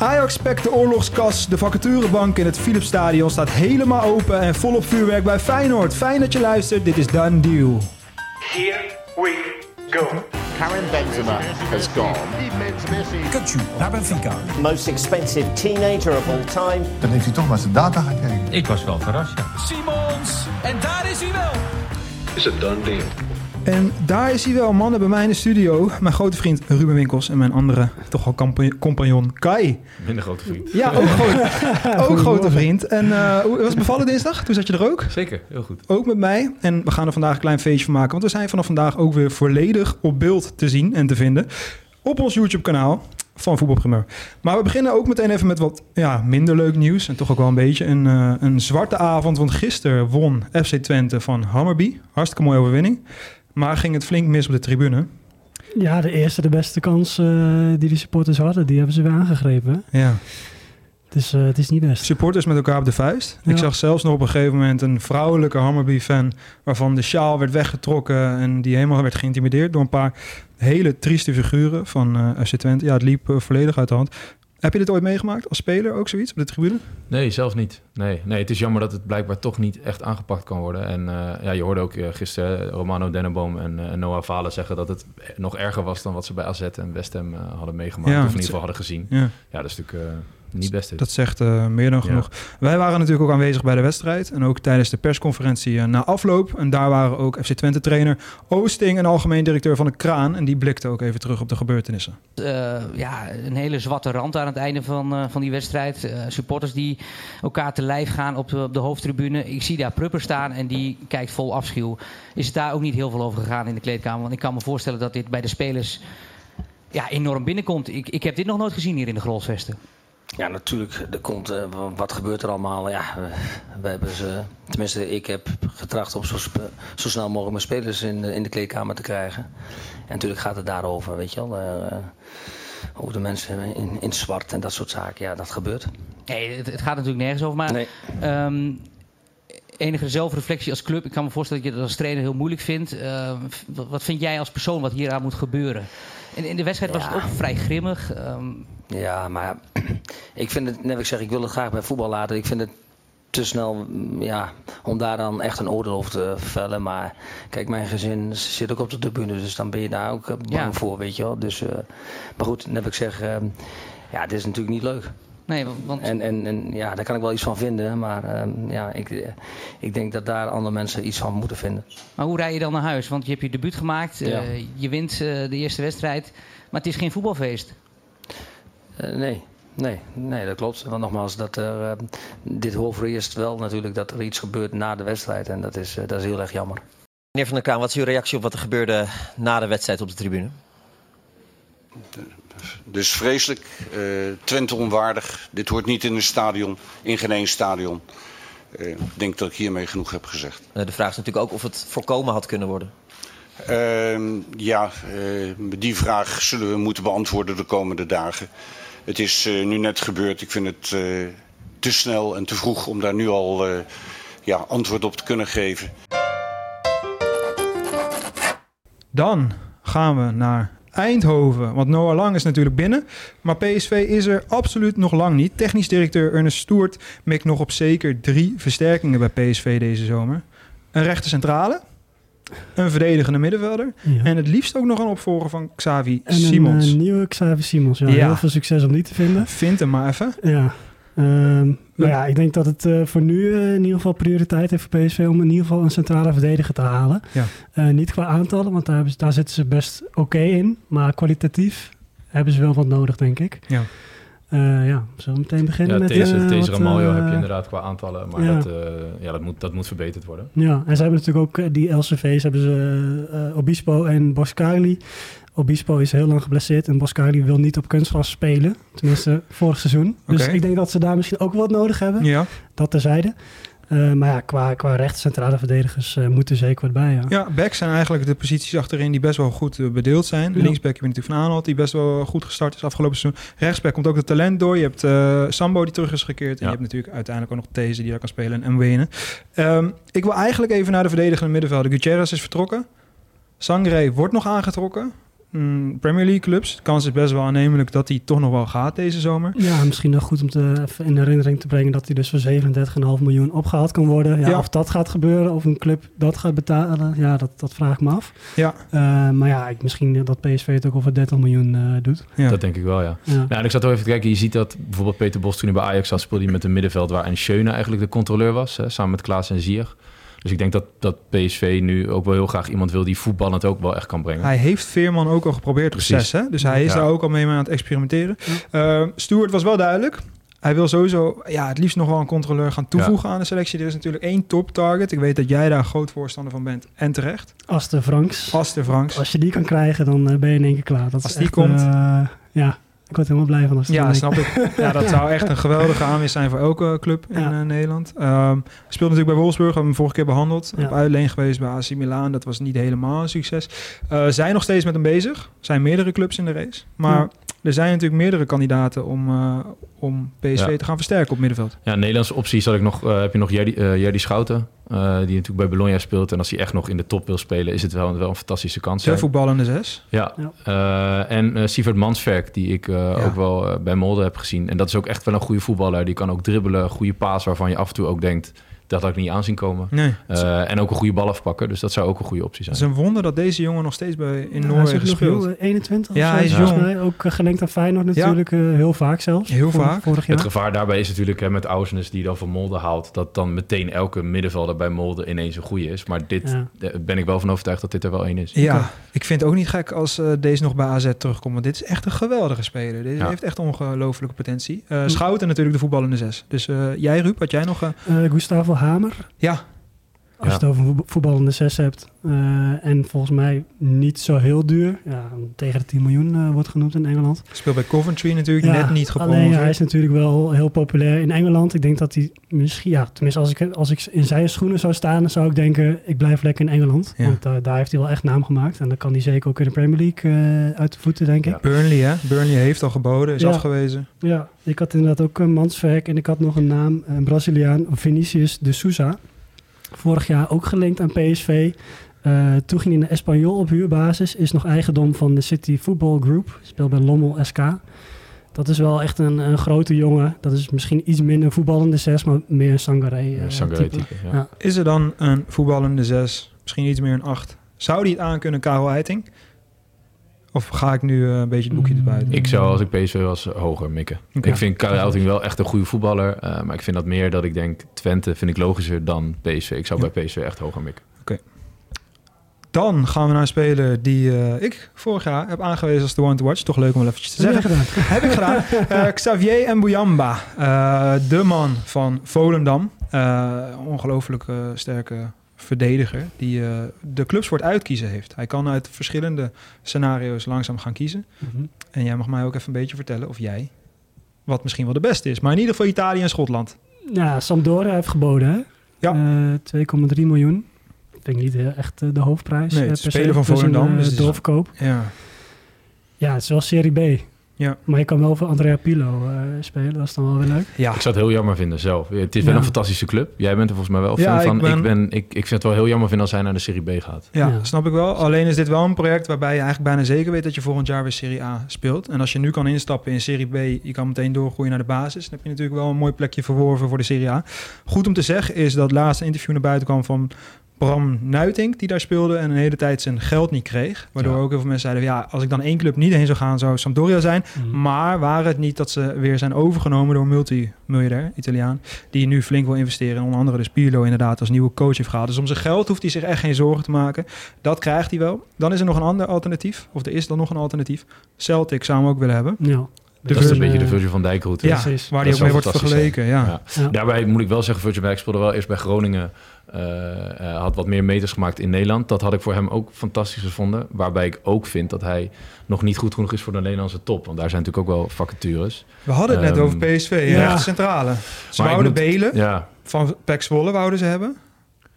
Ajax pakt de oorlogskas. De vacaturebank in het Philipsstadion staat helemaal open en volop vuurwerk bij Feyenoord. Fijn dat je luistert. Dit is Done Deal. Here we go. Karim Benzema has gone. Kutsu naar Benfica. most expensive teenager of all time. Dan heeft hij toch maar zijn data gekeken. Ik was wel verrast, ja. Simons. En daar is hij wel. Is a done deal. En daar is hij wel, mannen, bij mij in de studio. Mijn grote vriend Ruben Winkels en mijn andere, toch wel compagnon Kai. Minder grote vriend. Ja, ook, groot, ook grote vriend. En eh, hoe was het bevallen dinsdag? Toen zat je er ook? Zeker, heel goed. Ook met mij. En we gaan er vandaag een klein feestje van maken. Want we zijn vanaf vandaag ook weer volledig op beeld te zien en te vinden. Op ons YouTube-kanaal van Voetbalprimeur. Maar we beginnen ook meteen even met wat ja, minder leuk nieuws. En toch ook wel een beetje een, eh, een zwarte avond. Want gisteren won FC Twente van Hammerby. Hartstikke mooie overwinning. Maar ging het flink mis op de tribune. Ja, de eerste, de beste kans eh, die de supporters hadden, die hebben ze weer aangegrepen. Ja. Het is, eh, het is niet best. Supporters met elkaar op de vuist. Ik zag zelfs nog op een gegeven moment een vrouwelijke Hammerby-fan... waarvan de sjaal werd weggetrokken en die helemaal werd geïntimideerd... door een paar hele trieste figuren van eh FC Twente. Ja, het liep volledig uit de hand. Heb je dit ooit meegemaakt als speler ook zoiets op de tribune? Nee, zelf niet. Nee, nee, het is jammer dat het blijkbaar toch niet echt aangepakt kan worden. En eh, ja, je hoorde ook eh, gisteren eh, Romano Denneboom en Noah Valen zeggen dat het nog erger was dan wat ze bij AZ en West Ham hadden meegemaakt. Ja, of in ieder geval hadden gezien. Ja, Ja, dat is natuurlijk niet best. dat zegt eh, meer dan Ja. genoeg. Wij waren natuurlijk ook aanwezig bij de wedstrijd... en ook tijdens de persconferentie eh, na afloop. En daar waren ook FC Twente-trainer Oosting... en algemeen directeur van de Kraan... en die blikte ook even terug op de gebeurtenissen. Eh, ja, een hele zwarte rand aan het einde van, eh, van die wedstrijd. Eh, supporters die elkaar te lijf gaan op de, op de hoofdtribune. Ik zie daar Prupper staan en die kijkt vol afschuw. Is het daar ook niet heel veel over gegaan in de kleedkamer? Want ik kan me voorstellen dat dit bij de spelers ja, enorm binnenkomt. Ik, ik heb dit nog nooit gezien hier in de Grolsvesten. Ja, natuurlijk. Er komt, eh, wa- wat gebeurt er allemaal? Ja, we, we hebben ze, tenminste, ik heb getracht om zo, zo snel mogelijk mijn spelers in, de- in de kleedkamer te krijgen. En natuurlijk gaat het daarover, weet je wel. eh, over de mensen in, in zwart en dat soort zaken. Ja, dat gebeurt. Nee, het, het gaat natuurlijk nergens over. Maar Nee. ehm, enige zelfreflectie als club. Ik kan me voorstellen dat je dat als trainer heel moeilijk vindt. Ehm, wat, wat vind jij als persoon wat hieraan moet gebeuren? En in de wedstrijd was het ook vrij grimmig. Ehm, Ja, maar ik vind het, net ik zeg, ik wil het graag bij voetbal laten. Ik vind het te snel, mm, ja, om daar dan echt een oordeel over te vellen. Maar kijk, mijn gezin zit ook op de tribune, dus dan ben je daar ook eh, bang Ja. voor, weet je wel. Dus, eh, maar goed, net ik zeg, eh, ja, dit is natuurlijk niet leuk. Nee, wa- want En, en, en ja, daar kan ik wel iets van vinden, maar eh, ja, ik, eh, ik denk dat daar andere mensen iets van moeten vinden. Maar hoe rij je dan naar huis? Want je hebt je debuut gemaakt. Ja. eh, je wint eh, de eerste wedstrijd. Maar het is geen voetbalfeest. Eh, nee, nee, nee, dat klopt. Want nogmaals, dat er, dit hoort voor eerst wel natuurlijk dat er iets gebeurt na de wedstrijd. En dat is, eh, dat is heel erg jammer. Meneer Van der Kraan, wat is uw reactie op wat er gebeurde na de wedstrijd op de tribune? Dus vreselijk. eh Twente onwaardig. Dit hoort niet in een stadion, in geen één stadion. Eh, ik denk dat ik hiermee genoeg heb gezegd. Eh, De vraag is natuurlijk ook of het voorkomen had kunnen worden. Ehm, ja, eh, die vraag zullen we moeten beantwoorden de komende dagen. Het is eh, nu net gebeurd. Ik vind het eh, te snel en te vroeg om daar nu al eh, ja, antwoord op te kunnen geven. Dan gaan we naar Eindhoven. Want Noah Lang is natuurlijk binnen. Maar PSV is er absoluut nog lang niet. Technisch directeur Ernest Stoert mikt nog op zeker drie versterkingen bij PSV deze zomer. Een rechter centrale. Een verdedigende middenvelder. Ja. En het liefst ook nog een opvolger van Xavi En een Simons. eh, nieuwe Xavi Simons. Ja, Ja. Heel veel succes om die te vinden. Vind hem maar even. Ja. Ehm, maar ja, ik denk dat het eh, voor nu eh, in ieder geval prioriteit heeft voor PSV om in ieder geval een centrale verdediger te halen. Ja. Eh, niet qua aantallen, want daar, hebben ze- daar zitten ze best oké in. Maar kwalitatief hebben ze wel wat nodig, denk ik. Ja. Eh, ja, zullen we meteen beginnen Ja, met... deze, deze Ramaljo heb je inderdaad qua aantallen. Maar ja. dat, eh, ja, dat, moet, dat moet verbeterd worden. Ja, en ze hebben natuurlijk ook die LCV's, hebben ze eh, Obispo en Boscagli. Obispo is heel lang geblesseerd en Boscagli wil niet op kunstgras spelen. Tenminste, vorig seizoen. Dus ik denk dat ze daar misschien ook wat nodig hebben. Ja, Dat terzijde. Eh, maar ja, qua, qua rechts centrale verdedigers eh moeten er zeker wat bij. Ja. ja backs zijn eigenlijk de posities achterin die best wel goed eh, bedeeld zijn. Ja. Linksback heb je natuurlijk Van Aanholt, die best wel goed gestart is afgelopen seizoen. Rechtsback komt ook het talent door. Je hebt eh, Sambo die terug is gekeerd. En je hebt natuurlijk uiteindelijk ook nog These die daar kan spelen en Mwene. Ehm ik wil eigenlijk even naar de verdedigende middenvelder. Gutierrez is vertrokken. Sangre wordt nog aangetrokken. Mm, Premier League clubs. De kans is best wel aannemelijk dat hij toch nog wel gaat deze zomer. Ja, misschien nog goed om te, even in herinnering te brengen dat hij dus voor 37,5 miljoen opgehaald kan worden. Ja, Ja. Of dat gaat gebeuren, of een club dat gaat betalen, ja, dat, dat vraag ik me af. Ja. Eh, maar ja, ik, misschien dat PSV het ook over 30 miljoen eh, doet. Ja. Dat denk ik wel, ja. Ja. Nou, en ik zat ook even te kijken. Je ziet dat bijvoorbeeld Peter Bos toen hij bij Ajax zat... speelde hij met een middenveld waar Schöne eigenlijk de controleur was. Hè, samen met Klaas en Zier. Dus ik denk dat, dat PSV nu ook wel heel graag iemand wil... die voetballend ook wel echt kan brengen. Hij heeft Veerman ook al geprobeerd op Precies. zes. Hè? Dus hij is Ja. daar ook al mee aan het experimenteren. Eh Stuart was wel duidelijk. Hij wil sowieso ja, het liefst nog wel een controleur gaan toevoegen aan de selectie. Er is natuurlijk één top target. Ik weet dat jij daar een groot voorstander van bent. En terecht. Aster Franks. Aster Franks. Als je die kan krijgen, dan eh, ben je in één keer klaar. Dat Als is die echt, komt. eh, ja, ik word helemaal blij van. Als Ja, snap ik. Ja, dat zou echt een geweldige aanwinst zijn voor elke club in Ja. eh, Nederland. Speelde natuurlijk bij Wolfsburg, hebben we hem vorige keer behandeld. Ja. Op uitleen geweest bij AC Milan, dat was niet helemaal een succes. Eh zijn nog steeds met hem bezig. Er zijn meerdere clubs in de race. Maar. Er zijn natuurlijk meerdere kandidaten om, eh, om PSV Ja. te gaan versterken op middenveld. Ja, Nederlandse optie zal ik nog, eh, heb je nog Jerdy, eh, Jerdy Schouten, eh, die natuurlijk bij Bologna speelt. En als hij echt nog in de top wil spelen, is het wel, wel een fantastische kans. De Ja. voetballende zes. Ja, Ja. Eh, en eh Sievert Mansverk, die ik eh, ook wel bij Molde heb gezien. En dat is ook echt wel een goede voetballer. Die kan ook dribbelen, goede paas waarvan je af en toe ook denkt... dat had ik niet aanzien komen. Nee. Eh, en ook een goede bal afpakken, dus dat zou ook een goede optie zijn. Het is een wonder dat deze jongen nog steeds bij, in Ja, hij is Noorwegen nog speelt. jong, eh, 21 Ja, of zo, hij is jong. mij. Ook eh, gelinkt aan Feyenoord natuurlijk, eh, heel vaak zelfs. Heel vaak. Vorig jaar. Het gevaar daarbij is natuurlijk hè, met Ausnes die dan van Molde haalt... dat dan meteen elke middenvelder bij Molde ineens een goede is. Maar dit Ja. ben ik wel van overtuigd dat dit er wel één is. Ja, ik vind het ook niet gek als eh, deze nog bij AZ terugkomt. Want dit is echt een geweldige speler. Deze Ja. heeft echt ongelooflijke potentie. Eh Hm. Schouten natuurlijk de voetballende zes. Dus eh, jij, Ruud, had jij nog... Gustavo Hamer, ja, als je het over voetb- voetballende zes hebt. Eh, en volgens mij niet zo heel duur. Ja, tegen de 10 miljoen eh, wordt genoemd in Engeland. speelt bij Coventry natuurlijk net niet Alleen gepromoveerd. ja, hij is natuurlijk wel heel populair in Engeland. Ik denk dat hij misschien, ja, tenminste als ik, als ik in zijn schoenen zou staan, dan zou ik denken, ik blijf lekker in Engeland. Want eh, daar heeft hij wel echt naam gemaakt. En dan kan hij zeker ook in de Premier League uit de voeten, denk ik. Burnley, hè? Burnley heeft al geboden, is afgewezen. Ja, ik had inderdaad ook een manswerk en ik had nog een naam, een Braziliaan, Vinicius de Souza. Vorig jaar ook gelinkt aan PSV. Eh, toen ging hij naar Espanyol op huurbasis. Is nog eigendom van de City Football Group. Speelt bij Lommel SK. Dat is wel echt een, een grote jongen. Dat is misschien iets minder voetballende zes, maar meer een Sangaré. Sangaré type. type, ja. Ja. Is er dan een voetballende zes, misschien iets meer een acht? Zou die het aankunnen, Karel Eiting? Of ga ik nu eh, een beetje het boekje Mm. erbij doen? Ik zou als ik PSV was hoger mikken. Oké. Ik vind Karel wel echt een goede voetballer. eh, maar ik vind dat meer dat ik denk Twente vind ik logischer dan PSV. Ik zou Ja. bij PSV echt hoger mikken. Dan gaan we naar een speler die eh, ik vorig jaar heb aangewezen als de one to watch. Toch leuk om wel eventjes te zeggen. heb ik gedaan. Eh, Xavier Mbuyamba, eh, de man van Volendam. Eh ongelooflijk eh, sterke verdediger die eh, de clubs voor het uitkiezen heeft. Hij kan uit verschillende scenario's langzaam gaan kiezen. Mhm. En jij mag mij ook even een beetje vertellen, of jij, wat misschien wel de beste is. Maar in ieder geval Italië en Schotland. Ja, Sampdoria heeft geboden, hè? Ja. Eh, 2,3 miljoen. Vind ik niet heel echt eh, de hoofdprijs. Nee, het per spelen se. van een, Volendam, eh, dus het is- doorverkoop. Ja. Ja, het is wel Serie B. Ja. Maar je kan wel voor Andrea Pilo eh, spelen. Dat is dan wel weer leuk. Ja. Ik zou het heel jammer vinden zelf. Het is wel Ja. een fantastische club. Jij bent er volgens mij wel Ja, fan ik van. ben- Ik, ben, ik, ik vind het wel heel jammer vinden als hij naar de Serie B gaat. Ja, Ja. snap ik wel. Alleen is dit wel een project waarbij je eigenlijk bijna zeker weet dat je volgend jaar weer Serie A speelt. En als je nu kan instappen in Serie B, je kan meteen doorgroeien naar de basis. Dan heb je natuurlijk wel een mooi plekje verworven voor de Serie A. Goed om te zeggen is dat laatste interview naar buiten kwam van Bram Nuitink, die daar speelde en een hele tijd zijn geld niet kreeg. Waardoor Ja. ook heel veel mensen zeiden, ja, als ik dan één club niet heen zou gaan, zou Sampdoria zijn. Mhm. Maar waren het niet dat ze weer zijn overgenomen door een multimiljardair, Italiaan, die nu flink wil investeren. En onder andere de Pirlo inderdaad als nieuwe coach heeft gehaald. Dus om zijn geld hoeft hij zich echt geen zorgen te maken. Dat krijgt hij wel. Dan is er nog een ander alternatief, of er is dan nog een alternatief. Celtic zou hem ook willen hebben. Ja. Dat is een beetje de Virgil van Dijk route. Ja, Precies. waar hij ook mee wordt vergeleken. Ja. Daarbij moet ik wel zeggen, Virgil van Dijk speelde wel eerst bij Groningen. eh, eh, had wat meer meters gemaakt in Nederland. Dat had ik voor hem ook fantastisch gevonden. Waarbij ik ook vind dat hij nog niet goed genoeg is voor de Nederlandse top. Want daar zijn natuurlijk ook wel vacatures. We hadden het net Ehm, over PSV, ja. centrale. Ze wouden moet- Belen van Pek Zwolle wouden ze hebben.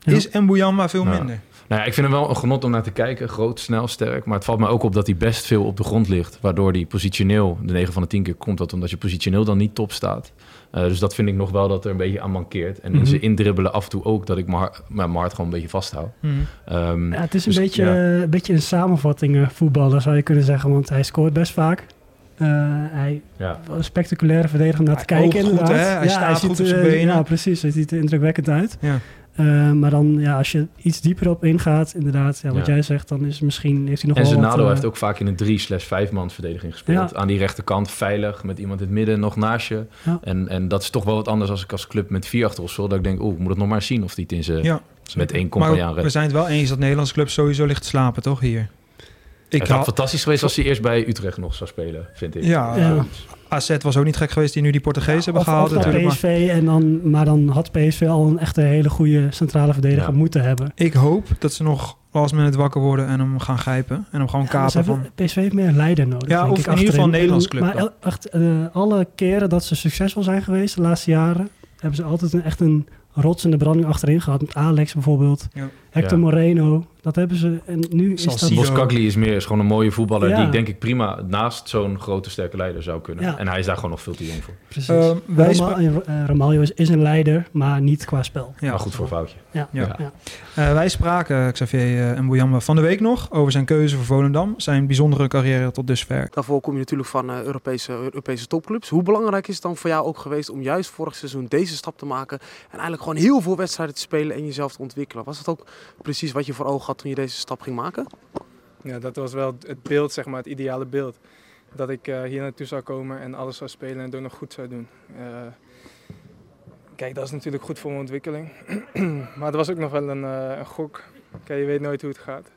Is Mbuyamba veel minder. Nou ja, ik vind hem wel een genot om naar te kijken. Groot, snel, sterk. Maar het valt me ook op dat hij best veel op de grond ligt. Waardoor hij positioneel, de 9 van de 10 keer komt dat omdat je positioneel dan niet top staat. Uh, dus dat vind ik nog wel dat er een beetje aan mankeert. En in Mhm. zijn indribbelen af en toe ook dat ik mijn hart, gewoon een beetje vasthoud. Mhm. Ehm, Ja, het is een, dus, beetje, ja. een beetje een samenvatting eh, voetballer, zou je kunnen zeggen. Want hij scoort best vaak. Eh, hij Ja. een spectaculaire verdediger om naar te kijken, goed, inderdaad. Hij staat ziet, goed op zijn eh, benen. Ja, precies. Hij ziet er indrukwekkend uit. Ja. Eh, maar dan, ja, als je iets dieper op ingaat, inderdaad, ja, wat Ja. jij zegt, dan is misschien, heeft hij nog En wel wat... Zenado eh, heeft ook vaak in een 3 slash 5 man verdediging gespeeld. Ja. Aan die rechterkant, veilig, met iemand in het midden nog naast je. Ja. En, en dat is toch wel wat anders als ik als club met vier achter of zo. Dat ik denk, oeh, ik moet het nog maar zien of die het in zijn Ja, met één Maar compagnon we redt. zijn het wel eens dat Nederlandse clubs sowieso ligt te slapen, toch hier? Ik het had fantastisch geweest als hij eerst bij Utrecht nog zou spelen, vind ik. Ja, Ja. AZ was ook niet gek geweest die nu die Portugees hebben Of, gehaald. of natuurlijk, maar PSV, en dan, maar dan had PSV al een echt een hele goede centrale verdediger Ja. moeten hebben. Ik hoop dat ze nog als men het wakker worden en hem gaan grijpen. En hem gewoon kapen hebben- van... PSV heeft meer een leider nodig. Ja, denk of ik, in ieder geval een Nederlands club Maar echt, eh, alle keren dat ze succesvol zijn geweest de laatste jaren, hebben ze altijd een, echt een rotsende branding achterin gehad. Met Alex bijvoorbeeld, Ja. Hector Ja. Moreno. Dat hebben ze. En nu is dat... Boskagli is meer is gewoon een mooie voetballer Ja. die ik denk ik prima naast zo'n grote sterke leider zou kunnen. Ja. En hij is daar gewoon nog veel te jong voor. Precies. Ehm, wij Roma- eh, Ramaljo is, is een leider, maar niet qua spel. Ja, maar goed voor een foutje. Ja, Ja. ja. Eh, wij spraken Xavier eh, en van de week nog over zijn keuze voor Volendam. Zijn bijzondere carrière tot dusver. Daarvoor kom je natuurlijk van eh, Europese, Europese topclubs. Hoe belangrijk is het dan voor jou ook geweest om juist vorig seizoen deze stap te maken en eigenlijk gewoon heel veel wedstrijden te spelen en jezelf te ontwikkelen? Was dat ook precies wat je voor ogen had toen je deze stap ging maken? Ja, dat was wel het beeld, zeg maar, het ideale beeld. Dat ik eh, hier naartoe zou komen en alles zou spelen en het ook nog goed zou doen. Eh, kijk, dat is natuurlijk goed voor mijn ontwikkeling. maar het was ook nog wel een, eh, een gok. Kijk, je weet nooit hoe het gaat.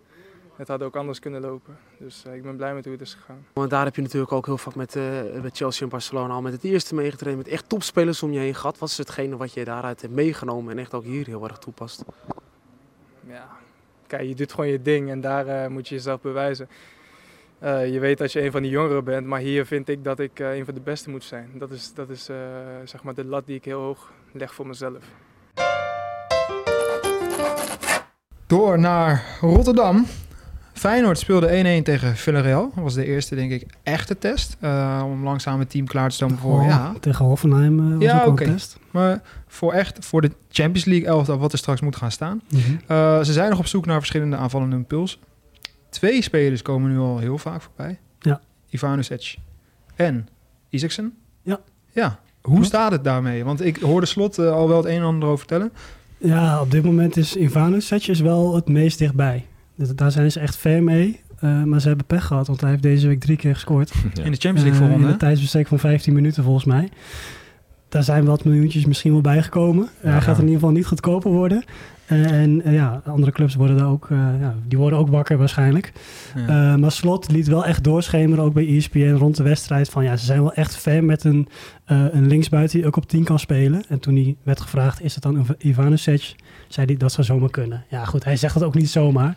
Het had ook anders kunnen lopen. Dus ik ben blij met hoe het is gegaan. Want daar heb je natuurlijk ook heel vaak met, met Chelsea en Barcelona al met het eerste meegetraind, met echt topspelers om je heen gehad. Wat is hetgene wat je daaruit hebt meegenomen en echt ook hier heel erg toepast? Ja, kijk, je doet gewoon je ding en daar eh, moet je jezelf bewijzen. Eh, je weet dat je een van die jongeren bent, maar hier vind ik dat ik eh, een van de beste moet zijn. Dat is, dat is zeg maar de lat die ik heel hoog leg voor mezelf. Door naar Rotterdam. Feyenoord speelde 1-1 tegen Villarreal. Dat was de eerste, denk ik, echte test. eh, om langzaam het team klaar te stomen voor... Oh, ja, Tegen Hoffenheim eh, was Ja, ook een test. Maar voor echt, voor de Champions League elftal, wat er straks moet gaan staan. Mhm. Eh, ze zijn nog op zoek naar verschillende aanvallende impulsen. Twee spelers komen nu al heel vaak voorbij. Ja. Ivanusic en Isaacson. Ja. Ja, hoe staat het daarmee? Want ik hoorde Slot al wel het een en ander over vertellen. Ja, op dit moment is Ivanovic is wel het meest dichtbij. Dus daar zijn ze echt ver mee. Eh, maar ze hebben pech gehad, want hij heeft deze week drie keer gescoord. In de Champions League Eh, voorronde, In een tijdsbestek van 15 minuten volgens mij. Daar zijn wat miljoentjes misschien wel bijgekomen. Ja. Hij gaat in ieder geval niet goedkoper worden. En eh, ja, andere clubs worden daar ook, eh, ja, die worden ook wakker waarschijnlijk. Ja. Eh, maar Slot liet wel echt doorschemeren, ook bij ESPN rond de wedstrijd. Van ja, ze zijn wel echt ver met een, een linksbuiten die ook op 10 kan spelen. En toen hij werd gevraagd, is het dan Iv- Ivanovic? Zei hij, dat zou zomaar kunnen. Ja goed, hij zegt dat ook niet zomaar.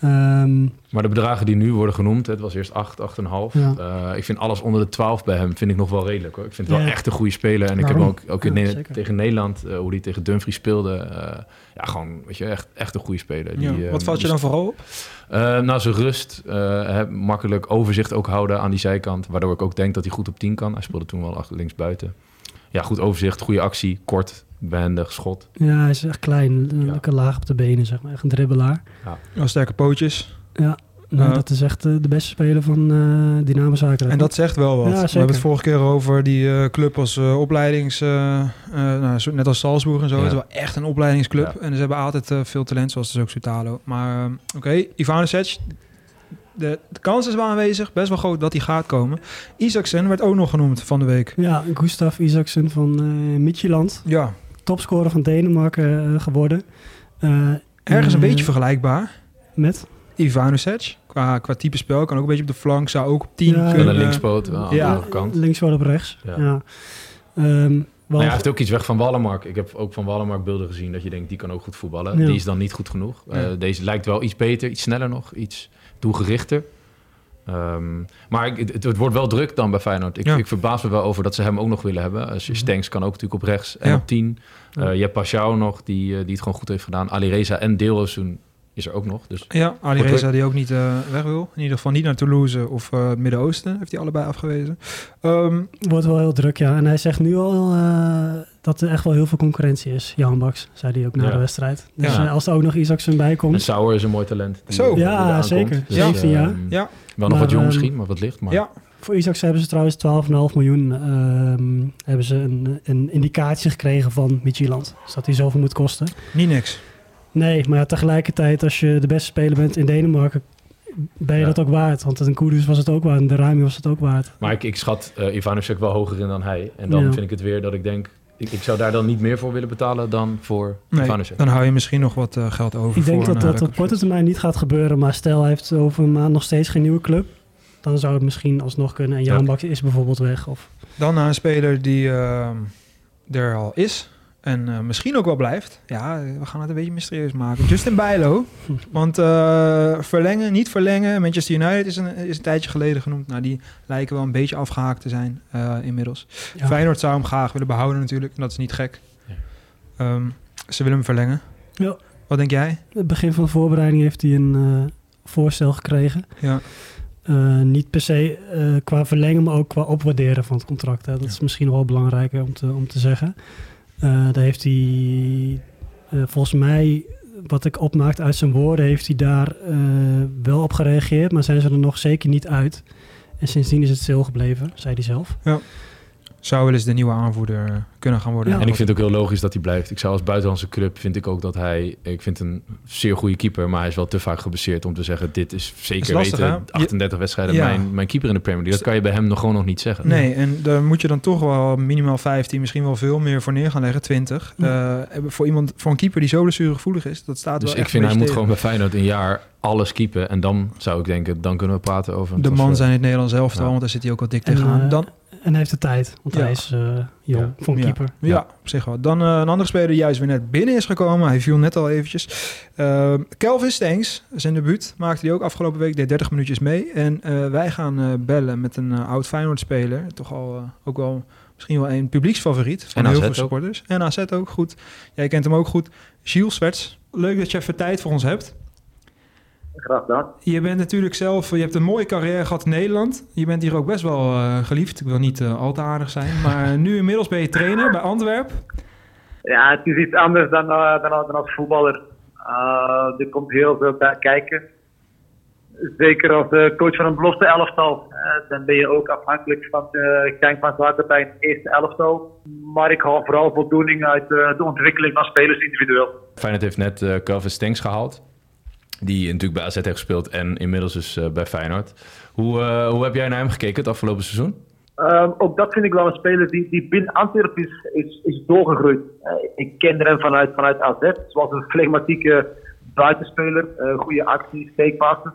Ehm, Maar de bedragen die nu worden genoemd, het was eerst 8, 8,5. Ja. Eh, ik vind alles onder de 12 bij hem vind ik nog wel redelijk. Hoor. Ik vind het wel Ja. echt een goede speler. En ik heb ook, ook in Ja, Ne- zeker. tegen Nederland, eh, hoe hij tegen Dumfries speelde. eh, ja, gewoon, weet je, echt, echt een goede speler. Die, Ja. Wat valt je die- dan vooral op? Eh, nou, zijn rust. eh, hè, makkelijk overzicht ook houden aan die zijkant. Waardoor ik ook denk dat hij goed op 10 kan. Hij speelde toen wel achter links buiten. Ja, goed overzicht, goede actie, kort, behendig, schot. ja, hij is echt klein, een lekker laag op de benen, zeg maar. Echt een dribbelaar. Ja. Sterke pootjes. Ja, nou, dat is echt eh, de beste speler van eh Dynamo Zagreb. En dat zegt wel wat. Ja, We hebben het vorige keer over die eh, club als opleidings... eh, eh, nou, net als Salzburg en zo. Ja. Het is wel echt een opleidingsclub. Ja. En ze hebben altijd eh, veel talent, zoals dus ook Sutalo. Maar uh, oké, Ivanovic... De, de kans is wel aanwezig, best wel groot dat hij gaat komen. Isaacsen werd ook nog genoemd van de week. Ja, Gustav Isaacsen van eh Midtjylland. Ja, Topscorer van Denemarken geworden. Eh, ergens een beetje vergelijkbaar. Met? Ivanovic. Qua, qua type spel. Kan ook een beetje op de flank. Zou ook op 10 Ja, kunnen. En een linkspoot aan de Ja. andere kant. Links wel op rechts. Ja. Ja. Ehm, ja, hij heeft ook iets weg van Wallenmark. Ik heb ook van Wallenmark beelden gezien dat je denkt, die kan ook goed voetballen. Ja. Die is dan niet goed genoeg. Eh, deze lijkt wel iets beter, iets sneller nog, iets doelgerichter. Ehm, maar ik, het, het wordt wel druk dan bij Feyenoord. Ik, Ja. ik verbaas me wel over dat ze hem ook nog willen hebben. Als je Stenks kan ook natuurlijk op rechts en Ja. op 10. Ja. je hebt Pashao nog, die, eh, die het gewoon goed heeft gedaan. Alireza en Deelrosun is er ook nog. Dus Ja, Ali Reza die ook niet eh, weg wil. In ieder geval niet naar Toulouse of eh, het Midden-Oosten. Heeft hij allebei afgewezen. Ehm, Wordt wel heel druk, ja. En hij zegt nu al eh, dat er echt wel heel veel concurrentie is. Jan Baks, zei hij ook na Ja. de wedstrijd. Dus Ja. als er ook nog Isaacson bij En komt. Sauer is een mooi talent. Zo. die Ja, zeker. komt. 17 jaar. ehm, Ja. Wel nog Maar, wat jong ehm, misschien, maar wat licht. Maar ja, Voor Isaacson hebben ze trouwens 12,5 miljoen. ehm, hebben ze een, een indicatie gekregen van Midtjylland. Dus dat hij zoveel moet kosten. niet niks. Nee, maar ja, tegelijkertijd als je de beste speler bent in Denemarken... ben je Ja. dat ook waard. Want een Kudus was het ook waard. En de Rami was het ook waard. Maar ik, ik schat uh, Ivanovic wel hoger in dan hij. En dan Ja. vind ik het weer dat ik denk... Ik, ik zou daar dan niet meer voor willen betalen dan voor Nee, Ivanovic. dan hou je misschien nog wat eh, geld over Ik denk voor dat dat eh, op korte termijn niet gaat gebeuren. Maar stel hij heeft over een maand nog steeds geen nieuwe club. Dan zou het misschien alsnog kunnen. En Jan Ja. Baks is bijvoorbeeld weg. Of, Dan naar een speler die ehm, er al is. En eh, misschien ook wel blijft. Ja, we gaan het een beetje mysterieus maken. Justin Bijlo. Want eh, verlengen, niet verlengen. Manchester United is een, is een tijdje geleden genoemd. Nou, die lijken wel een beetje afgehaakt te zijn eh, inmiddels. Ja. Feyenoord zou hem graag willen behouden natuurlijk. En dat is niet gek. Ja. Ehm, ze willen hem verlengen. Ja. Wat denk jij? het begin van de voorbereiding heeft hij een voorstel gekregen. Ja. Niet per se qua verlengen, maar ook qua opwaarderen van het contract. Hè. Dat is misschien wel belangrijker om te, om te zeggen. Eh, daar heeft hij, eh, volgens mij, wat ik opmaakte uit zijn woorden, heeft hij daar eh, wel op gereageerd, maar zijn ze er nog zeker niet uit. En sindsdien is het stil gebleven, zei hij zelf. Zou wel eens de nieuwe aanvoerder kunnen gaan worden. Ja. En ik vind het ook heel logisch dat hij blijft. Ik zou als buitenlandse club vind ik ook dat hij... Ik vind een zeer goede keeper, maar hij is wel te vaak geblesseerd om te zeggen... dit is zeker Is lastig, weten, hè? Je- 38 wedstrijden, Ja. mijn, mijn keeper in de Premier League. Dat kan je bij hem nog gewoon nog niet zeggen. Nee, en daar moet je dan toch wel minimaal 15, misschien wel veel meer voor neer gaan leggen, 20. Eh, voor iemand, voor een keeper die zo blessuregevoelig is, dat staat Dus wel ik echt vind hij moet gewoon bij Feyenoord een jaar alles keepen. En dan zou ik denken, dan kunnen we praten over. De man zijn in het Nederlands elftal, Ja. want daar zit hij ook wel dik En, tegenaan. eh, Dan, En heeft de tijd, want Ja. hij is eh, jong Ja. voor een ja, keeper. Ja, Ja. op zich wel. Dan eh, een andere speler die juist weer net binnen is gekomen. Hij viel net al eventjes. Eh, Kelvin Stengs, zijn debuut, maakte hij ook afgelopen week. Deed 30 minuutjes mee. En eh, wij gaan eh, bellen met een oud Feyenoord-speler. Toch al ook wel misschien wel een publieksfavoriet van En heel AZ veel ook. supporters. En AZ ook goed. Jij kent hem ook goed. Gilles Swerts, leuk dat je even tijd voor ons hebt. Graag gedaan. Je bent natuurlijk zelf, je hebt een mooie carrière gehad in Nederland. Je bent hier ook best wel eh, geliefd. Ik wil niet eh, al te aardig zijn. Maar nu inmiddels ben je trainer bij Antwerp. Ja, het is iets anders dan, eh, dan, dan als voetballer. Eh, er komt heel veel bij kijken. Zeker als eh, coach van een belofte elftal. Dan ben je ook afhankelijk van de gang van zaken bij een eerste elftal. Maar ik haal vooral voldoening uit de ontwikkeling van spelers individueel. Feyenoord heeft net eh Calvin Stengs gehaald. Die natuurlijk bij AZ heeft gespeeld en inmiddels dus eh, bij Feyenoord. Hoe, eh, hoe heb jij naar hem gekeken het afgelopen seizoen? Ehm, ook dat vind ik wel een speler die, die binnen Antwerpen is, is, is doorgegroeid. Eh, ik kende hem vanuit, vanuit AZ. Zoals een flegmatieke buitenspeler. goede actie, steekpassen.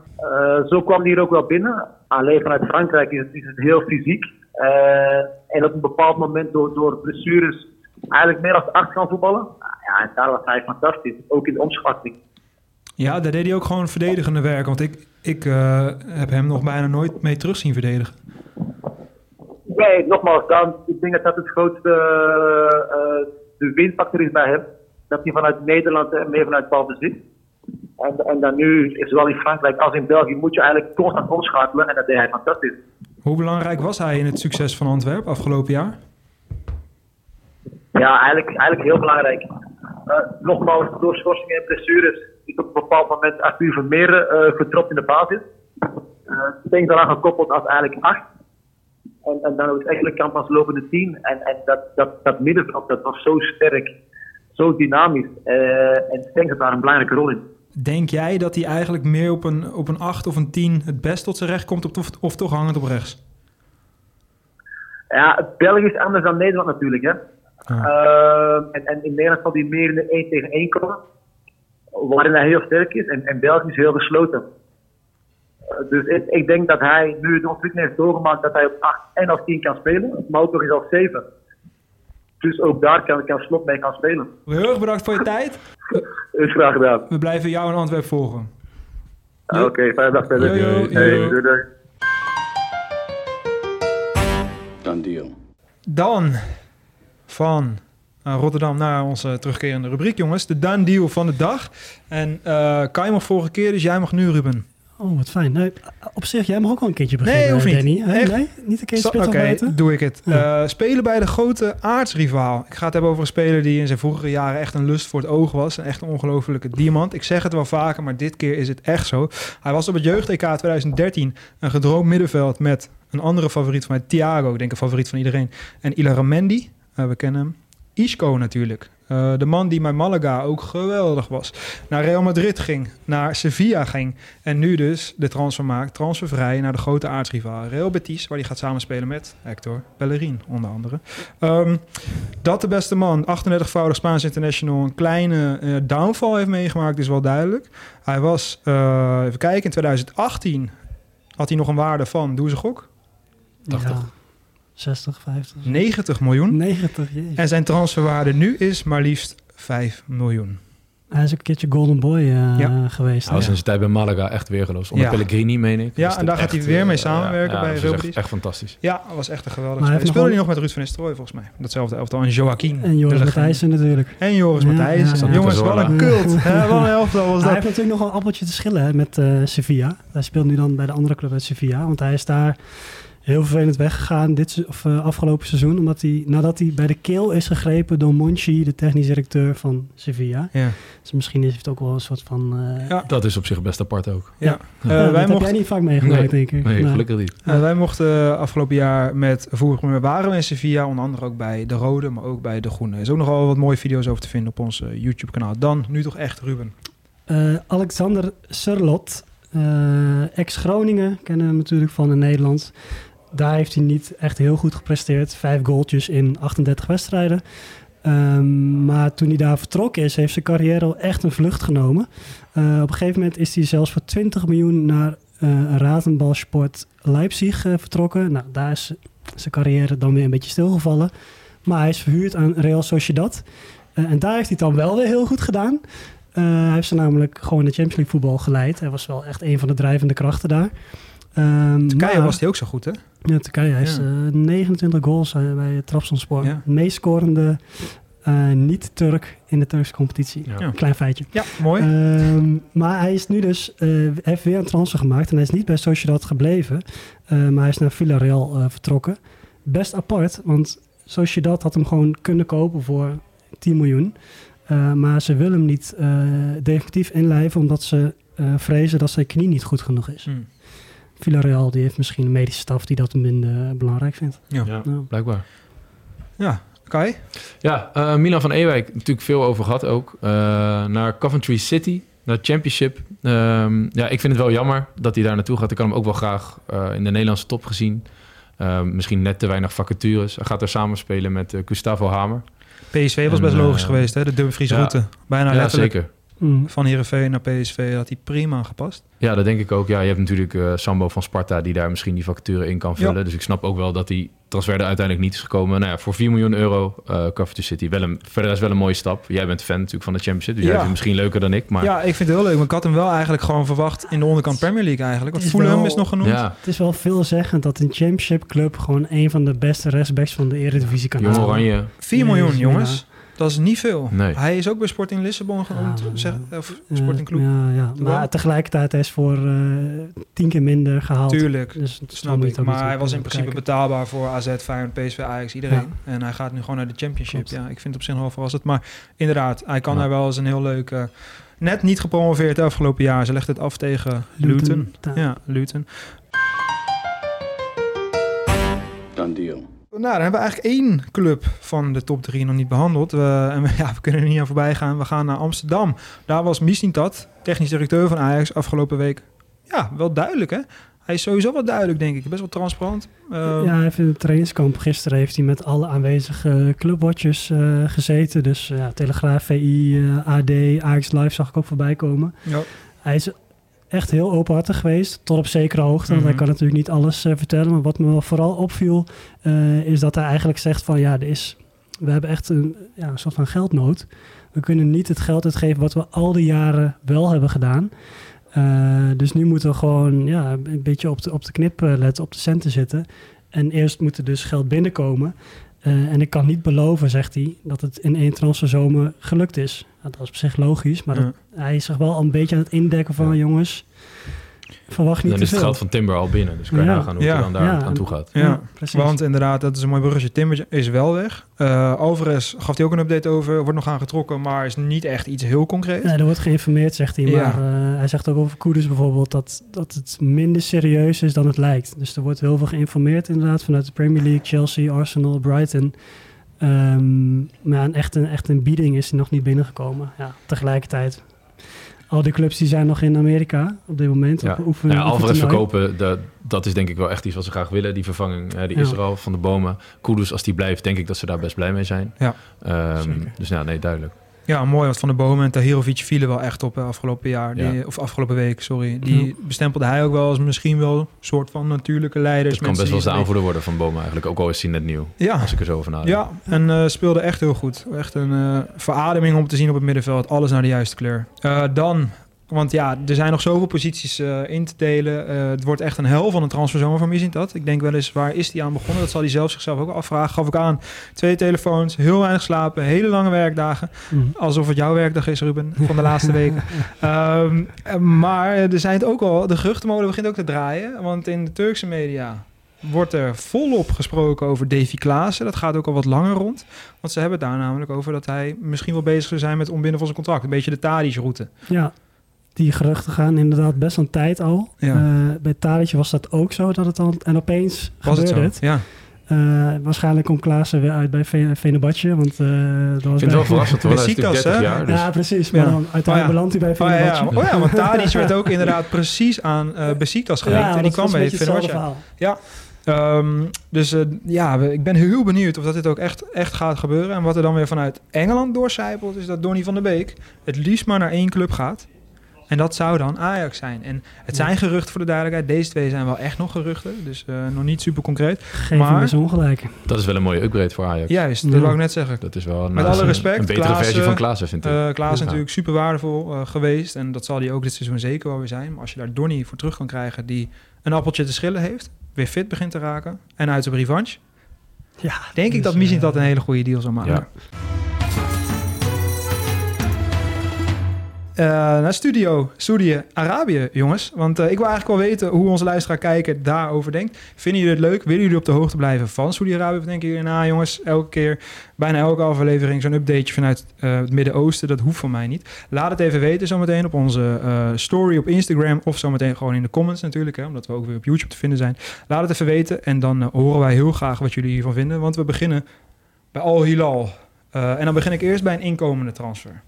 Zo kwam hij er ook wel binnen. Alleen vanuit Frankrijk is het, is heel fysiek. En op een bepaald moment door, door blessures eigenlijk meer als acht gaan voetballen. Ja, en daar was hij fantastisch. Ook in de omschatting. Ja, daar deed hij ook gewoon verdedigende werk. Want ik, ik eh, heb hem nog bijna nooit mee terug zien verdedigen. Nee, nogmaals, dan, ik denk dat dat het grootste eh, de winfactor is bij hem. Dat hij vanuit Nederland en meer vanuit balbezit. En, en dan nu, zowel in Frankrijk als in België, moet je eigenlijk constant omschakelen. En dat deed hij fantastisch. Hoe belangrijk was hij in het succes van Antwerpen afgelopen jaar? Ja, eigenlijk, eigenlijk heel belangrijk. Nogmaals, door schorsingen en blessures is op een bepaald moment Arthur Vermeer eh getropt in de basis. Uh, denk daaraan gekoppeld als eigenlijk acht. En, en dan ook eigenlijk kamp als lopende tien. En, en dat, dat, dat middenveld dat was zo sterk, zo dynamisch. Eh, en Stengs had daar een belangrijke rol in. Denk jij dat hij eigenlijk meer op een, op een 8 of een 10 het best tot zijn recht komt of, of toch hangend op rechts? Ja, België is anders dan Nederland natuurlijk. Hè? Uh, en, en in Nederland zal hij meer in de 1 tegen 1 komen. Waarin hij heel sterk is. En, en België is heel gesloten. Uh, dus ik, ik, denk dat hij nu de ontwikkeling heeft doorgemaakt dat hij op 8 en op 10 kan spelen. Nog eens op 7. Dus ook daar kan, kan Slot mee gaan spelen. Heel erg bedankt voor je tijd. Is graag gedaan. We blijven jou in Antwerpen volgen. Oké, okay, fijne dag verder. Yo, yo, hey, yo. doei, doei. Dan deal. Dan van Rotterdam naar onze terugkerende rubriek, jongens. De done deal van de dag. En uh, Kai mag vorige keer, dus jij mag nu, Ruben. Oh, wat fijn. Nee, op zich, jij mag ook wel een keertje beginnen, Nee, hoeft niet. Danny. Nee, niet een keertje Oké, doe ik het. Eh, spelen bij de grote aardsrivaal. Ik ga het hebben over een speler die in zijn vroegere jaren echt een lust voor het oog was. Een echt een ongelofelijke diamant. Ik zeg het wel vaker, maar dit keer is het echt zo. Hij was op het jeugd-EK 2013 een gedroomd middenveld met een andere favoriet van mij, Thiago. Ik denk een favoriet van iedereen. En Ilaramendi, uh, we kennen hem. Isco natuurlijk. Uh, de man die bij Malaga ook geweldig was. Naar Real Madrid ging, naar Sevilla ging. En nu dus de transfer maakt, transfervrij naar de grote aardsrivaal Real Betis, waar hij gaat samenspelen met Hector Bellerin, onder andere. Um, dat de beste man, 38-voudig Spaans international, een kleine uh, downfall heeft meegemaakt, is wel duidelijk. Hij was, uh, even kijken, in 2018 had hij nog een waarde van, doe ze gok? 80. Ja. 60, 50. 90 miljoen. 90, jezus. En zijn transferwaarde nu is maar liefst 5 miljoen. Hij is ook een keertje Golden Boy uh, ja. geweest. Hij was in zijn tijd bij Malaga echt weergeloos. Onder ja. Pellegrini, meen ik. Ja, en daar gaat hij weer mee samenwerken uh, bij Real Real Betis. Echt fantastisch. Ja, dat was echt een geweldig spel. speelde hij nog met Ruud van Nistelrooy volgens mij. Datzelfde elftal. En Joaquin. En Joris Matthijssen natuurlijk. En Joris ja, Matthijssen. Jongens, wat een cult. Wat een elftal was dat. Hij heeft natuurlijk nog een appeltje te schillen hè, met uh, Sevilla. Hij speelt nu dan bij de andere club uit Sevilla. Want hij is daar heel vervelend weggegaan dit of, uh, afgelopen seizoen. Omdat hij, nadat hij bij de keel is gegrepen door Monchi, de technisch directeur van Sevilla. Ja. Dus misschien is het ook wel een soort van... Uh, ja. Dat is op zich best apart ook. Ja. ja. Uh, dat wij mochten... heb jij niet vaak meegemaakt, nee. denk ik. Nee, nee. gelukkig niet. wij mochten afgelopen jaar met Voerigmeer waren we in Sevilla. Onder andere ook bij de Rode, maar ook bij de Groene. Er is ook nogal wat mooie video's over te vinden op ons YouTube kanaal. Dan, nu toch echt, Ruben. Alexander Surlot, ex-Groningen, kennen we hem natuurlijk van in Nederland daar heeft hij niet echt heel goed gepresteerd. Vijf goaltjes in 38 wedstrijden. Um, maar toen hij daar vertrokken is, heeft zijn carrière al echt een vlucht genomen. Uh, op een gegeven moment is hij zelfs voor 20 miljoen naar uh, Ratenbalsport Leipzig uh, vertrokken. Nou, daar is zijn carrière dan weer een beetje stilgevallen. Maar hij is verhuurd aan Real Sociedad. en daar heeft hij dan wel weer heel goed gedaan. hij heeft ze namelijk gewoon de Champions League voetbal geleid. Hij was wel echt een van de drijvende krachten daar. Um, Turkije was hij ook zo goed, hè? Ja, Turkije. Hij is uh, 29 goals uh, bij Trabzonspor. Ja. Meest scorende uh, niet-Turk in de Turkse competitie. Ja. Klein feitje. Ja, mooi. Um, maar hij is nu dus, uh, heeft weer een transfer gemaakt. En hij is niet bij Sociedad gebleven. maar hij is naar Villarreal vertrokken. Best apart, want Sociedad had hem gewoon kunnen kopen voor 10 miljoen. maar ze willen hem niet definitief inlijven, omdat ze vrezen dat zijn knie niet goed genoeg is. Hmm. Villarreal die heeft misschien een medische staf die dat minder belangrijk vindt. Ja, ja blijkbaar. Ja, Kai? Ja, uh, Milan van Ewijk, natuurlijk veel over gehad ook. Uh, naar Coventry City, naar Championship. Um, ja, ik vind het wel jammer dat hij daar naartoe gaat. Ik kan hem ook wel graag uh, in de Nederlandse top gezien. misschien net te weinig vacatures. Hij gaat er samen spelen met Gustavo Hamer. PSV was en, best logisch geweest, hè? De Dumfries ja, route. Bijna ja, letterlijk. zeker. Mm. Van Heerenveen naar PSV had hij prima gepast. Ja, dat denk ik ook. Ja, je hebt natuurlijk uh, Sambo van Sparta die daar misschien die vacature in kan vullen. Ja. Dus ik snap ook wel dat die transfer er uiteindelijk niet is gekomen. Nou ja, voor 4 miljoen euro uh, Coventry City. Wel een, verder is wel een mooie stap. Jij bent fan natuurlijk van de Championship. Dus ja. jij vindt het misschien leuker dan ik. Maar... Ja, ik vind het heel leuk. Maar ik had hem wel eigenlijk gewoon verwacht in de onderkant Premier League eigenlijk. Want Fulham wel, is nog genoemd. Ja. Het is wel veelzeggend dat een Championship club gewoon een van de beste restbacks van de Eredivisie kan Jong Oranje. 4 miljoen, jongens. Dat is niet veel. Nee. Hij is ook bij Sporting Lissabon genoemd. Ja, zeg, of Sporting Club. Ja, ja. Maar tegelijkertijd hij is voor uh, tien keer minder gehaald. Tuurlijk, dus snap ik. Maar hij was in principe kijken. betaalbaar voor AZ, Feyenoord, PSV, Ajax, iedereen. Ja. En hij gaat nu gewoon naar de Championship. Klopt. Ja, ik vind het op zich wel verrassend. Maar inderdaad, hij kan ja. daar wel eens een heel leuk... Uh, net niet gepromoveerd de afgelopen jaar. Ze legt het af tegen Luton. Luton. Ja, Luton. Done deal. Nou, dan hebben we eigenlijk één club van de top drie nog niet behandeld. We, en we, ja, we kunnen er niet aan voorbij gaan. We gaan naar Amsterdam. Daar was Mislintat, technisch directeur van Ajax, afgelopen week. Ja, wel duidelijk hè. Hij is sowieso wel duidelijk, denk ik. Best wel transparant. Uh, ja, hij heeft in het trainingskamp gisteren heeft hij met alle aanwezige clubwatchers uh, gezeten. Dus ja, Telegraaf, VI, uh, AD, Ajax Live zag ik ook voorbij komen. Ja. Hij is echt heel openhartig geweest, tot op zekere hoogte. Want hij kan natuurlijk niet alles uh, vertellen. Maar wat me vooral opviel, uh, is dat hij eigenlijk zegt van ja, er is, we hebben echt een, ja, een soort van geldnood. We kunnen niet het geld uitgeven wat we al die jaren wel hebben gedaan. Uh, dus nu moeten we gewoon ja, een beetje op de, op de knip letten, op de centen zitten. En eerst moet er dus geld binnenkomen. Eh, en ik kan niet beloven, zegt hij, dat het in één transferzomer gelukt is. Ja, dat is op zich logisch, maar Ja. hij is zich wel een beetje aan het indekken van... jongens, verwacht niet Dan te is het geld van Timber al binnen. Dus kan je Ja. nagaan hoe het dan daar Ja, aan toe gaat. Ja, Ja, precies. want inderdaad, dat is een mooi bruggetje. Timber is wel weg. Eh Alvarez gaf hij ook een update over. Wordt nog aangetrokken, maar is niet echt iets heel concreet. Nee, er wordt geïnformeerd, zegt hij. Ja. Maar eh, hij zegt ook over Koeders bijvoorbeeld dat, dat het minder serieus is dan het lijkt. Dus er wordt heel veel geïnformeerd inderdaad vanuit de Premier League, Chelsea, Arsenal, Brighton. Ehm, maar een, echt, een, echt een bieding is nog niet binnengekomen. Ja, tegelijkertijd. Al die clubs die zijn nog in Amerika op dit moment. Ja. Op oefenen, ja, Alvarez verkopen, dat, dat is denk ik wel echt iets wat ze graag willen. Die vervanging, hè, die is Ja. er al van de bomen. Kudus, als die blijft, denk ik dat ze daar best blij mee zijn. Ja. Ehm, Zeker. dus ja, nee, duidelijk. Ja, mooi. Want Van de Bomen en Tahirovic vielen wel echt op afgelopen jaar. Die, Ja. Of afgelopen week, sorry. Die Ja. bestempelde hij ook wel als misschien wel een soort van natuurlijke leiders. Het kan best wel eens de aanvoerder worden van Bomen eigenlijk. Ook al is hij net nieuw. Ja. Als ik er zo over nadenk. Ja, en eh, speelde echt heel goed. Echt een eh, verademing om te zien op het middenveld. Alles naar de juiste kleur. Eh, dan, want ja, er zijn nog zoveel posities eh, in te delen. Eh, het wordt echt een hel van een transferzomer van wie dat. Ik denk wel eens, waar is die aan begonnen? Dat zal hij zelf zichzelf ook afvragen. Gaf ik aan. Twee telefoons, heel weinig slapen, hele lange werkdagen. Mhm. Alsof het jouw werkdag is, Ruben, van de laatste weken. Ehm, eh, maar er zijn het ook al, de geruchtenmolen begint ook te draaien. Want in de Turkse media wordt er volop gesproken over Davy Klaassen. Dat gaat ook al wat langer rond. Want ze hebben het daar namelijk over dat hij misschien wel bezig zou zijn met ontbinden van zijn contract. Een beetje de Tadic-route. Ja, die geruchten gaan inderdaad best een tijd al. Ja. Eh, bij Tadic was dat ook zo, dat het dan... En opeens Was het gebeurde zo? het. Ja. Eh, waarschijnlijk komt Klaassen weer uit bij Ve- Venebatje, want eh, dat was Ik vind het wel verrassend, hoor. Hij is Besiktas, natuurlijk 30 hè? jaar. Dus Ja, precies. Maar Ja. dan uiteindelijk Oh ja. belandt hij bij Oh ja, ja. oh ja, want Tadic werd ook inderdaad precies aan eh Besiktas gelinkt. Ja, en die kwam bij verhaal. Ja, Ehm, dus ja, ik ben heel benieuwd of dat dit ook echt, echt gaat gebeuren. En wat er dan weer vanuit Engeland doorcijpelt, is dat Donny van der Beek het liefst maar naar één club gaat. En dat zou dan Ajax zijn. En het zijn geruchten voor de duidelijkheid. Deze twee zijn wel echt nog geruchten. Dus eh, nog niet super concreet. Geef maar eens ongelijk. Dat is wel een mooie upgrade voor Ajax. juist, dat Ja. wou ik net zeggen. Dat is wel een, Met eh, alle respect. een betere Klaassen, versie van Klaassen, vind ik. Eh Klaas is Ja. natuurlijk super waardevol eh, geweest. En dat zal hij ook dit seizoen zeker wel weer zijn. Maar als je daar Donny voor terug kan krijgen... die een appeltje te schillen heeft... weer fit begint te raken... en uit zijn revanche... Ja, denk ik dus, dat Missie eh, dat een hele goede deal zou maken. Ja. Eh, naar studio Saudi-Arabië, jongens. Want eh, ik wil eigenlijk wel weten hoe onze luisteraar kijken daarover denkt. Vinden jullie het leuk? Willen jullie op de hoogte blijven van Saudi-Arabië? Of denken jullie, nou jongens, elke keer, bijna elke aflevering zo'n updateje vanuit eh, het Midden-Oosten. Dat hoeft van mij niet. Laat het even weten zometeen op onze story op Instagram. Of zometeen gewoon in de comments natuurlijk, hè, omdat we ook weer op YouTube te vinden zijn. Laat het even weten en dan horen wij heel graag wat jullie hiervan vinden. Want we beginnen bij Al Hilal. En dan begin ik eerst bij een inkomende transfer.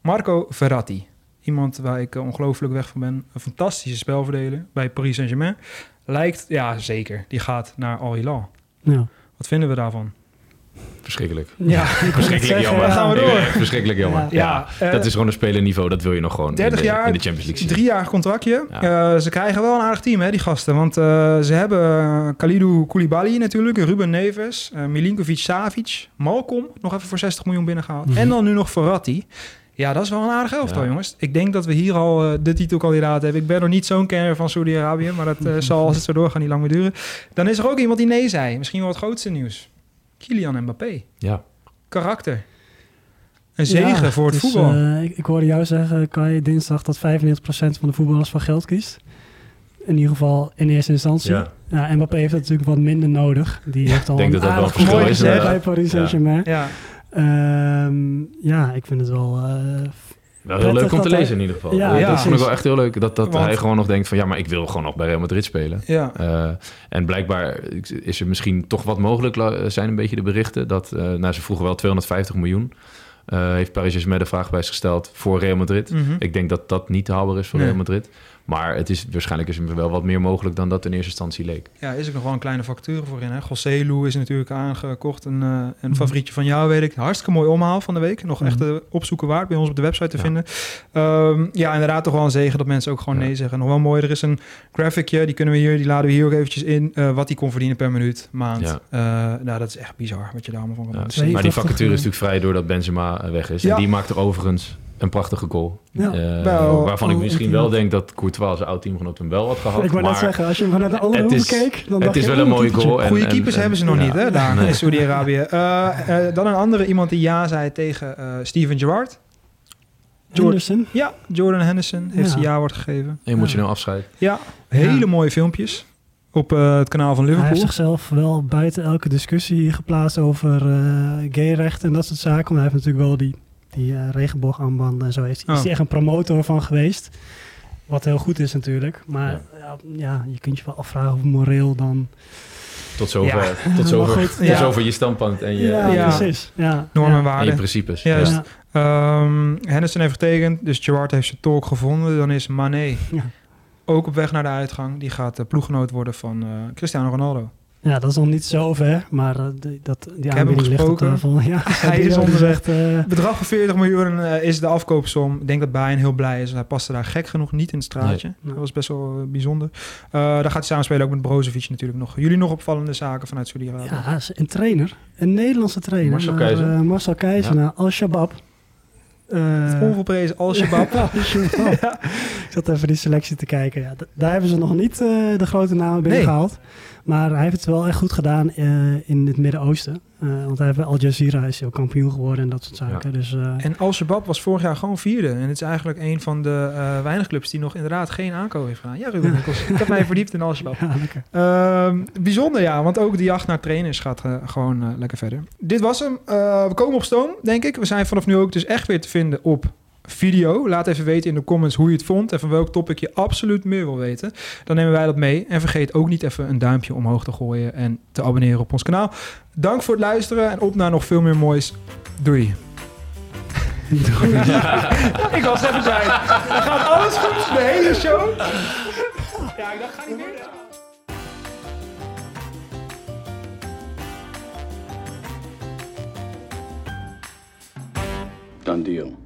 Marco Verratti. Iemand waar ik eh, ongelooflijk weg van ben. Een fantastische spelverdeler bij Paris Saint-Germain. Lijkt, ja zeker, die gaat naar Al Hilal. Ja. Wat vinden we daarvan? Verschrikkelijk. Ja, Verschrikkelijk jammer. ja. gaan we door. Verschrikkelijk jammer. Ja. Eh, dat is gewoon een spelerniveau. Dat wil je nog gewoon in 30 de, jaar, in de Champions League zien. drie jaar contractje. Ja. Eh, ze krijgen wel een aardig team, hè, die gasten. Want eh, ze hebben Kalidou Koulibaly natuurlijk, Ruben Neves, uh, Milinkovic Savic, Malcolm, nog even voor 60 miljoen binnengehaald. Mhm. En dan nu nog Verratti. Ja, dat is wel een aardig elftal, Ja. jongens. Ik denk dat we hier al uh, de titelkandidaat hebben. Ik ben nog niet zo'n kenner van Saudi-Arabië, maar dat uh, zal als het zo doorgaan niet lang meer duren. Dan is er ook iemand die nee zei. Misschien wel het grootste nieuws. Kylian Mbappé. Ja. Karakter. Een zegen Ja, voor het dus, voetbal. eh, ik, ik hoorde jou zeggen, Kai, dinsdag dat 95% van de voetballers van geld kiest. In ieder geval in eerste instantie. Ja. Ja. Mbappé heeft het natuurlijk wat minder nodig. Die heeft al denk een dat dat wel aardig mooi gezet bij Paris Ja. Saint-Germain. Ja. Ehm, ja, ik vind het wel... eh, Wel heel leuk om te dat lezen in ieder geval. Ja, dat ja. vond ik wel echt heel leuk. Dat, dat Want- hij gewoon nog denkt van... ja, maar ik wil gewoon nog bij Real Madrid spelen. Ja. Eh, en blijkbaar is er misschien toch wat mogelijk... la- zijn een beetje de berichten... dat eh nou, ze vroegen wel 250 miljoen... eh, heeft Paris Saint-Germain de vraagprijs gesteld voor Real Madrid. Mhm. Ik denk dat dat niet haalbaar is voor Nee. Real Madrid. Maar het is, waarschijnlijk is er wel wat meer mogelijk... dan dat in eerste instantie leek. Ja, is er nog wel een kleine factuur voor in. Hè? Gosselu is natuurlijk aangekocht. Een, eh, Mhm. een favorietje van jou, weet ik. Hartstikke mooi omhaal van de week. Nog echt eh, opzoeken waard bij ons op de website te Ja. vinden. Ehm, ja, inderdaad toch wel een zegen dat mensen ook gewoon Ja. nee zeggen. Nog wel mooi, er is een graphicje, die kunnen we hier, die laden we hier ook eventjes in. eh, wat die kon verdienen per minuut, maand. Ja. Nou, dat is echt bizar wat je daar allemaal van kan Ja. Maar die 82, vacature is natuurlijk vrij doordat Benzema weg is. Ja. En die maakt er overigens een prachtige goal. Ja. Eh, Wel, waarvan ik misschien wel denk dat Courtois zijn oud-teamgenoot hem wel had gehad. ik wou net maar zeggen, als je hem vanuit de andere hoek keek, dan het is wel een mooie goal. en- Goede en- keepers en- hebben ze nog ja. niet, hè, daar Nee. in Saudi-Arabië. Eh, eh, dan een andere iemand die ja zei tegen eh, Steven Gerrard. Henderson? Ja, Jordan Henderson heeft Ja. zijn ja-woord gegeven. En je moet je nou afscheiden. Ja, hele Ja. mooie filmpjes op eh, het kanaal van Hij heeft Liverpool. zichzelf wel buiten elke discussie geplaatst over eh gayrechten en dat soort zaken. Maar hij heeft natuurlijk wel die, die eh regenboogarmbanden en zo. Is, Oh. is hij echt een promotor van geweest. Wat heel goed is natuurlijk. Maar ja. Ja, je kunt je wel afvragen hoe moreel dan... Tot zover, Ja. tot zover, goed, tot ja. zover je standpunt en je, Ja, en je- precies. Ja. Normen en Ja. waarden. En je principes. Juist. Ja. Ehm, Henderson heeft getekend, dus Gerrard heeft zijn tolk gevonden. Dan is Mané Ja. ook op weg naar de uitgang. Die gaat de ploeggenoot worden van eh, Cristiano Ronaldo. Ja, dat is nog niet zo ver, maar eh, die, dat, die aanbieding ligt op gesproken. tafel. Ja, Hij is onderweg. gezegd, eh, Het bedrag van 40 miljoen eh, is de afkoopsom. Ik denk dat Bayern heel blij is. Hij paste daar gek genoeg niet in het straatje. Nee. Dat was best wel bijzonder. Eh, daar gaat hij samenspelen ook met Brozovic natuurlijk nog. Jullie nog opvallende zaken vanuit Saudi-Arabië? Ja, een trainer. Een Nederlandse trainer. Marcel naar, Keizer. eh, Marcel Keizer Ja. naar Al-Shabaab. Eh, Onvolprezen Al-Shabaab. Ja, Al-Shabaab. Ik zat even die selectie te kijken. Ja, daar hebben ze nog niet eh, de grote namen binnengehaald. Maar hij heeft het wel echt goed gedaan eh, in het Midden-Oosten. Eh, want hij heeft Al Jazeera is ook kampioen geworden en dat soort zaken. Dus, En Al-Shabaab was vorig jaar gewoon vierde. En het is eigenlijk een van de eh weinig clubs die nog inderdaad geen aankoop heeft gedaan. Ja, Ruben Nikkels. Ik heb mij verdiept in Al-Shabaab. Ja, lekker. Ehm, bijzonder ja, want ook de jacht naar trainers gaat gewoon lekker verder. Dit was hem. We komen op stoom, denk ik. We zijn vanaf nu ook dus echt weer te vinden op video. Laat even weten in de comments hoe je het vond en van welk topic je absoluut meer wil weten. Dan nemen wij dat mee. En vergeet ook niet even een duimpje omhoog te gooien en te abonneren op ons kanaal. Dank voor het luisteren en op naar nog veel meer moois. Doei. Doei. ik was even bij. Dan gaat alles goed, de hele show. Ja, ik dacht, ga niet meer. Done deal.